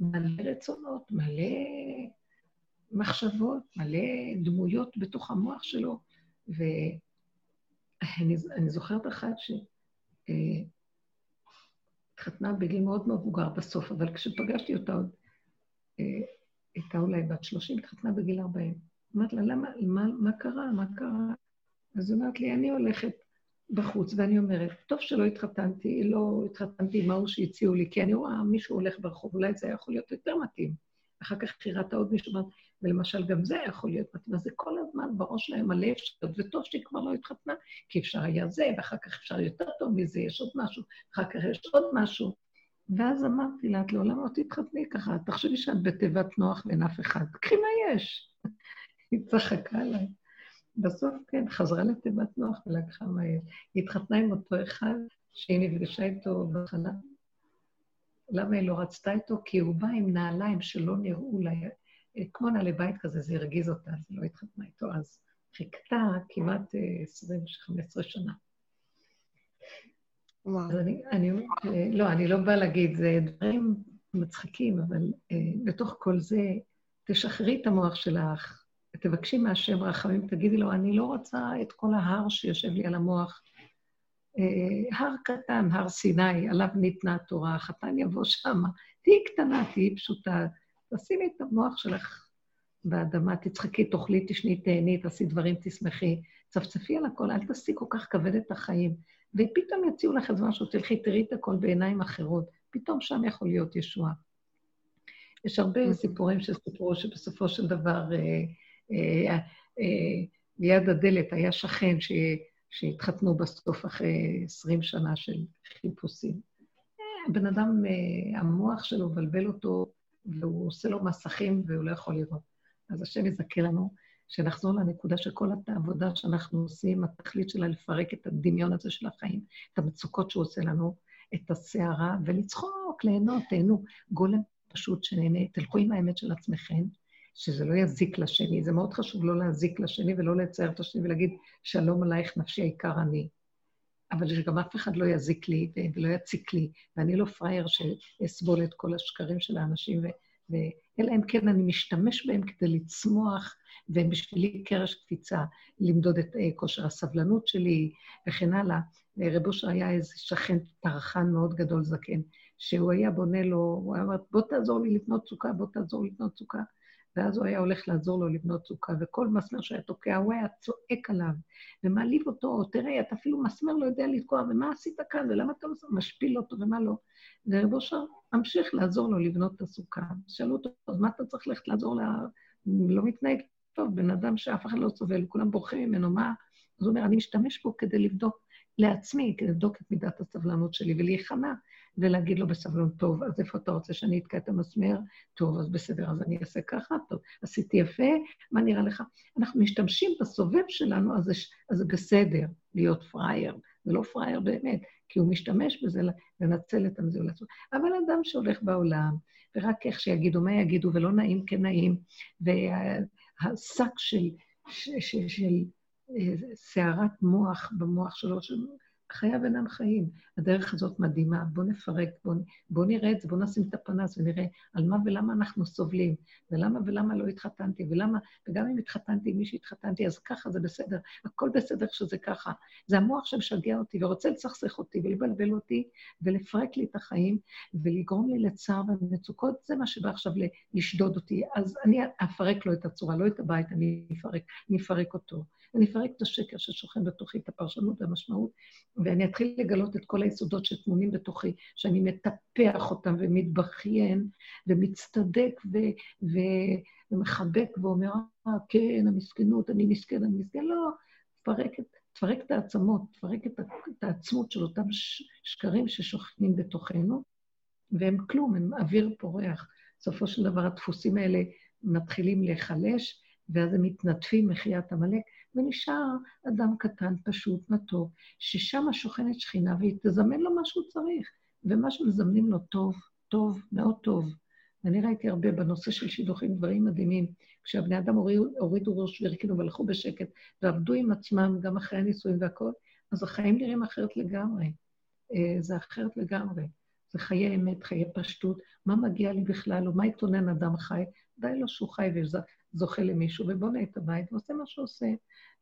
מלא רצונות, מלא מחשבות, מלא דמויות בתוך המוח שלו. ואני זוכרת אחת ש... אה, התחתנה בגיל מאוד מבוגר בסוף, אבל כשפגשתי אותה עוד, אה, הייתה אולי בת 30, התחתנה בגיל 40. אמרתי לה, למה, מה, מה קרה? מה קרה? אז היא אומרת לי, אני הולכת בחוץ, ואני אומרת, טוב שלא התחתנתי, לא התחתנתי עם ההוא שהציעו לי, כי אני רואה מישהו הולך ברחוב, אולי זה יכול להיות יותר מתאים. אחר כך חירת עוד מישהו, ולמשל גם זה יכול להיות מתאים. זה כל הזמן בראש שלהם מלא אפשרות, וטוב שהיא כבר לא התחתנה, כי אפשר היה זה, ואחר כך אפשר יותר טוב מזה, יש עוד משהו, אחר כך יש עוד משהו. ואז אמרתי לה, את לעולם לא תתחתני ככה, תחשבי שאת בתיבת נוח ואין אף אחד, קחי מה יש. היא צחקה עליי. בסוף, כן, חזרה לתיבת נוח ולקחה מה יש. היא התחתנה עם אותו אחד שהיא נפגשה איתו בהתחלה. למה היא לא רצתה איתו? כי הוא בא עם נעליים שלא נראו לה, כמו נעלי בית כזה, זה הרגיז אותה, אז היא לא התחתנה איתו. אז חיכתה כמעט 20-15 שנה. וואו. אז אני, אני אומרת, אה, לא, אני לא באה להגיד, זה דברים מצחיקים, אבל אה, בתוך כל זה, תשחררי את המוח שלך, תבקשי מהשם רחמים, תגידי לו, אני לא רוצה את כל ההר שיושב לי על המוח. אה, הר קטן, הר סיני, עליו ניתנה התורה, החתן יבוא שמה. תהיי קטנה, תהיי פשוטה. תשימי את המוח שלך באדמה, תצחקי, תאכלי, תשני, תהני, תעשי דברים, תשמחי. צפצפי על הכל, אל תעשי כל כך כבד את החיים. ופתאום יציעו לך איזה משהו, תלכי, תראי את הכל בעיניים אחרות. פתאום שם יכול להיות ישועה. יש הרבה סיפורים שסיפרו שבסופו של דבר, אה, אה, אה, ליד הדלת היה שכן ש, שהתחתנו בסוף אחרי 20 שנה של חיפושים. אה, הבן אדם, אה, המוח שלו מבלבל אותו, והוא עושה לו מסכים והוא לא יכול לראות. אז השם יזכה לנו. שנחזור לנקודה שכל העבודה שאנחנו עושים, התכלית שלה לפרק את הדמיון הזה של החיים, את המצוקות שהוא עושה לנו, את הסערה, ולצחוק, ליהנות, תהנו. גולם פשוט שנהנה, תלכו עם האמת של עצמכם, שזה לא יזיק לשני. זה מאוד חשוב לא להזיק לשני ולא לצייר את השני ולהגיד, שלום עלייך נפשי העיקר אני. אבל שגם אף אחד לא יזיק לי ולא יציק לי, ואני לא פראייר שאסבול את כל השקרים של האנשים, ו... אלא אם כן אני משתמש בהם כדי לצמוח והם בשבילי קרש קפיצה, למדוד את אה, כושר הסבלנות שלי וכן הלאה. רב אושר היה איזה שכן טרחן מאוד גדול, זקן, שהוא היה בונה לו, הוא היה אומר, בוא תעזור לי לבנות סוכה, בוא תעזור לי לבנות סוכה. ואז הוא היה הולך לעזור לו לבנות סוכה, וכל מסמר שהיה תוקע, הוא היה צועק עליו, ומעליב אותו, תראה, אתה אפילו מסמר לא יודע לתקוע, ומה עשית כאן, ולמה אתה משפיל אותו, ומה לא. ורב אושר ממשיך לעזור לו לבנות את הסוכה. שאלו אותו, אז מה אתה צריך ללכת לעזור לה? לא מתנהג טוב, בן אדם שאף אחד לא סובל, כולם בורחים ממנו, מה? אז הוא אומר, אני משתמש בו כדי לבדוק לעצמי, כדי לבדוק את מידת הסבלנות שלי ולהיכנע ולהגיד לו בסבלנות, טוב, אז איפה אתה רוצה שאני אתקע את המסמר? טוב, אז בסדר, אז אני אעשה ככה, טוב, עשיתי יפה, מה נראה לך? אנחנו משתמשים בסובב שלנו, אז זה, בסדר להיות פראייר. זה לא פראייר באמת, כי הוא משתמש בזה לנצל את המזיול לעצמו. אבל אדם שהולך בעולם, ורק איך שיגידו, מה יגידו, ולא נעים כנעים, והשק של, של, של, של סערת אה, מוח במוח שלו, חייו אינם חיים. הדרך הזאת מדהימה, בואו נפרק, בואו בוא נראה את זה, בואו נשים את הפנס ונראה על מה ולמה אנחנו סובלים, ולמה ולמה לא התחתנתי, ולמה, וגם אם התחתנתי עם מי שהתחתנתי, אז ככה זה בסדר, הכל בסדר שזה ככה. זה המוח שמשגע אותי ורוצה לסכסך אותי ולבלבל אותי ולפרק לי את החיים ולגרום לי לצער ומצוקות, זה מה שבא עכשיו לשדוד אותי. אז אני אפרק לו את הצורה, לא את הבית, אני אפרק, אני אפרק אותו. אני אפרק את השקר ששוכן בתוכי, את הפרשנות והמשמעות, ואני אתחיל לגלות את כל היסודות שטמונים בתוכי, שאני מטפח אותם ומתבכיין ומצטדק ו- ו- ומחבק ואומר, אה, כן, המסכנות, אני מסכן, אני מסכן. לא, תפרק את, תפרק את העצמות, תפרק את, את העצמות של אותם שקרים ששוכנים בתוכנו, והם כלום, הם אוויר פורח. בסופו של דבר הדפוסים האלה מתחילים להיחלש, ואז הם מתנדפים מחיית עמלק, ונשאר אדם קטן, פשוט, מתוק, ששם שוכנת שכינה והיא תזמן לו מה שהוא צריך, ומה שמזמנים לו טוב, טוב, מאוד טוב. ואני ראיתי הרבה בנושא של שידוכים דברים מדהימים. כשהבני אדם הורידו, הורידו ראש והרכינו והלכו בשקט, ועבדו עם עצמם גם אחרי הנישואים והכול, אז החיים נראים אחרת לגמרי. אה, זה אחרת לגמרי. זה חיי אמת, חיי פשטות. מה מגיע לי בכלל, או מה יתונן אדם חי? די לו שהוא חי וזוכה למישהו, ובונה את הבית ועושה מה שהוא עושה.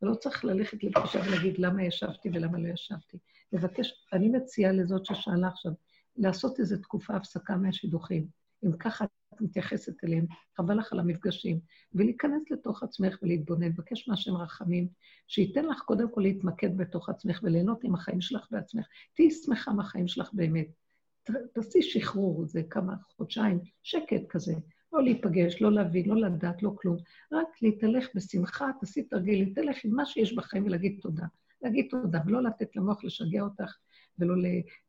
ולא צריך ללכת לפגישה ולהגיד למה ישבתי ולמה לא ישבתי. לבקש, אני מציעה לזאת ששאלה עכשיו, לעשות איזו תקופה הפסקה מהשידוכים. אם ככה את מתייחסת אליהם, חבל לך על המפגשים, ולהיכנס לתוך עצמך ולהתבונן, לבקש מהשם רחמים, שייתן לך קודם כל להתמקד בתוך עצמך וליהנות עם החיים שלך בעצמך. תהיי שמחה מהחיים שלך באמת. תעשי שחרור, זה כמה חודשיים, שקט כזה. לא להיפגש, לא להבין, לא לדעת, לא כלום. רק להתהלך בשמחה, תעשי תרגיל, להתהלך עם מה שיש בחיים ולהגיד תודה. להגיד תודה, ולא לתת למוח לשגע אותך, ולא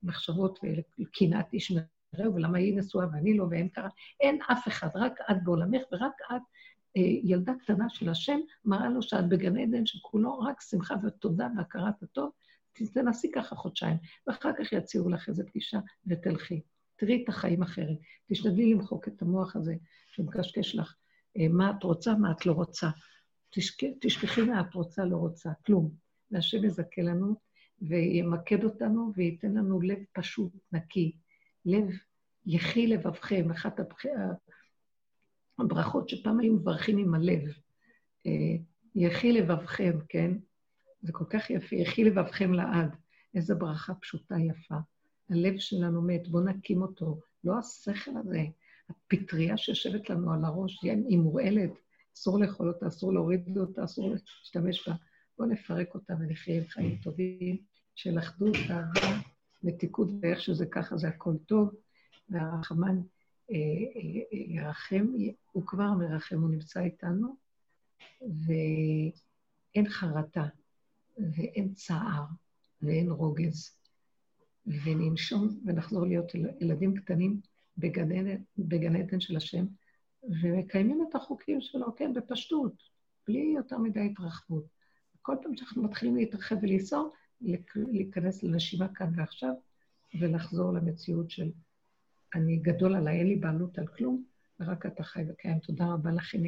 למחשבות ולקנאת איש מרעהו, ולמה היא נשואה ואני לא, ואין קרה. אין אף אחד, רק את בעולמך, ורק את, אה, ילדה קטנה של השם, מראה לו שאת בגן עדן, שכולו רק שמחה ותודה והכרת הטוב. תנסי ככה חודשיים, ואחר כך יציעו לך איזה פגישה ותלכי. תראי את החיים אחרת. תשתדלי למחוק את המוח הזה שמקשקש לך אה, מה את רוצה, מה את לא רוצה. תשכחי מה את רוצה, לא רוצה, כלום. והשם יזכה לנו וימקד אותנו וייתן לנו לב פשוט, נקי. לב, יחי לבבכם, אחת הברכות שפעם היו מברכים עם הלב. אה, יחי לבבכם, כן? זה כל כך יפה, יחי לבבכם לעד. איזו ברכה פשוטה יפה. הלב שלנו מת, בואו נקים אותו. לא השכל הזה, הפטריה שיושבת לנו על הראש, היא מורעלת, אסור לאכול אותה, אסור להוריד אותה, אסור להשתמש בה. בואו נפרק אותה ונחיה עם חיים טובים של אחדות, אהבה, מתיקות, ואיך שזה ככה זה הכל טוב, והרחמן אה, אה, אה, ירחם, הוא כבר מרחם, הוא נמצא איתנו, ואין חרטה, ואין צער, ואין רוגז. וננשום ונחזור להיות ילדים קטנים בגן עדן של השם, ומקיימים את החוקים שלו, כן, בפשטות, בלי יותר מדי התרחבות. כל פעם שאנחנו מתחילים להתרחב ולנסוע, להיכנס לנשימה כאן ועכשיו, ולחזור למציאות של אני גדול עליי, אין לי בעלות על כלום, ורק אתה חי וקיים. תודה רבה לכם.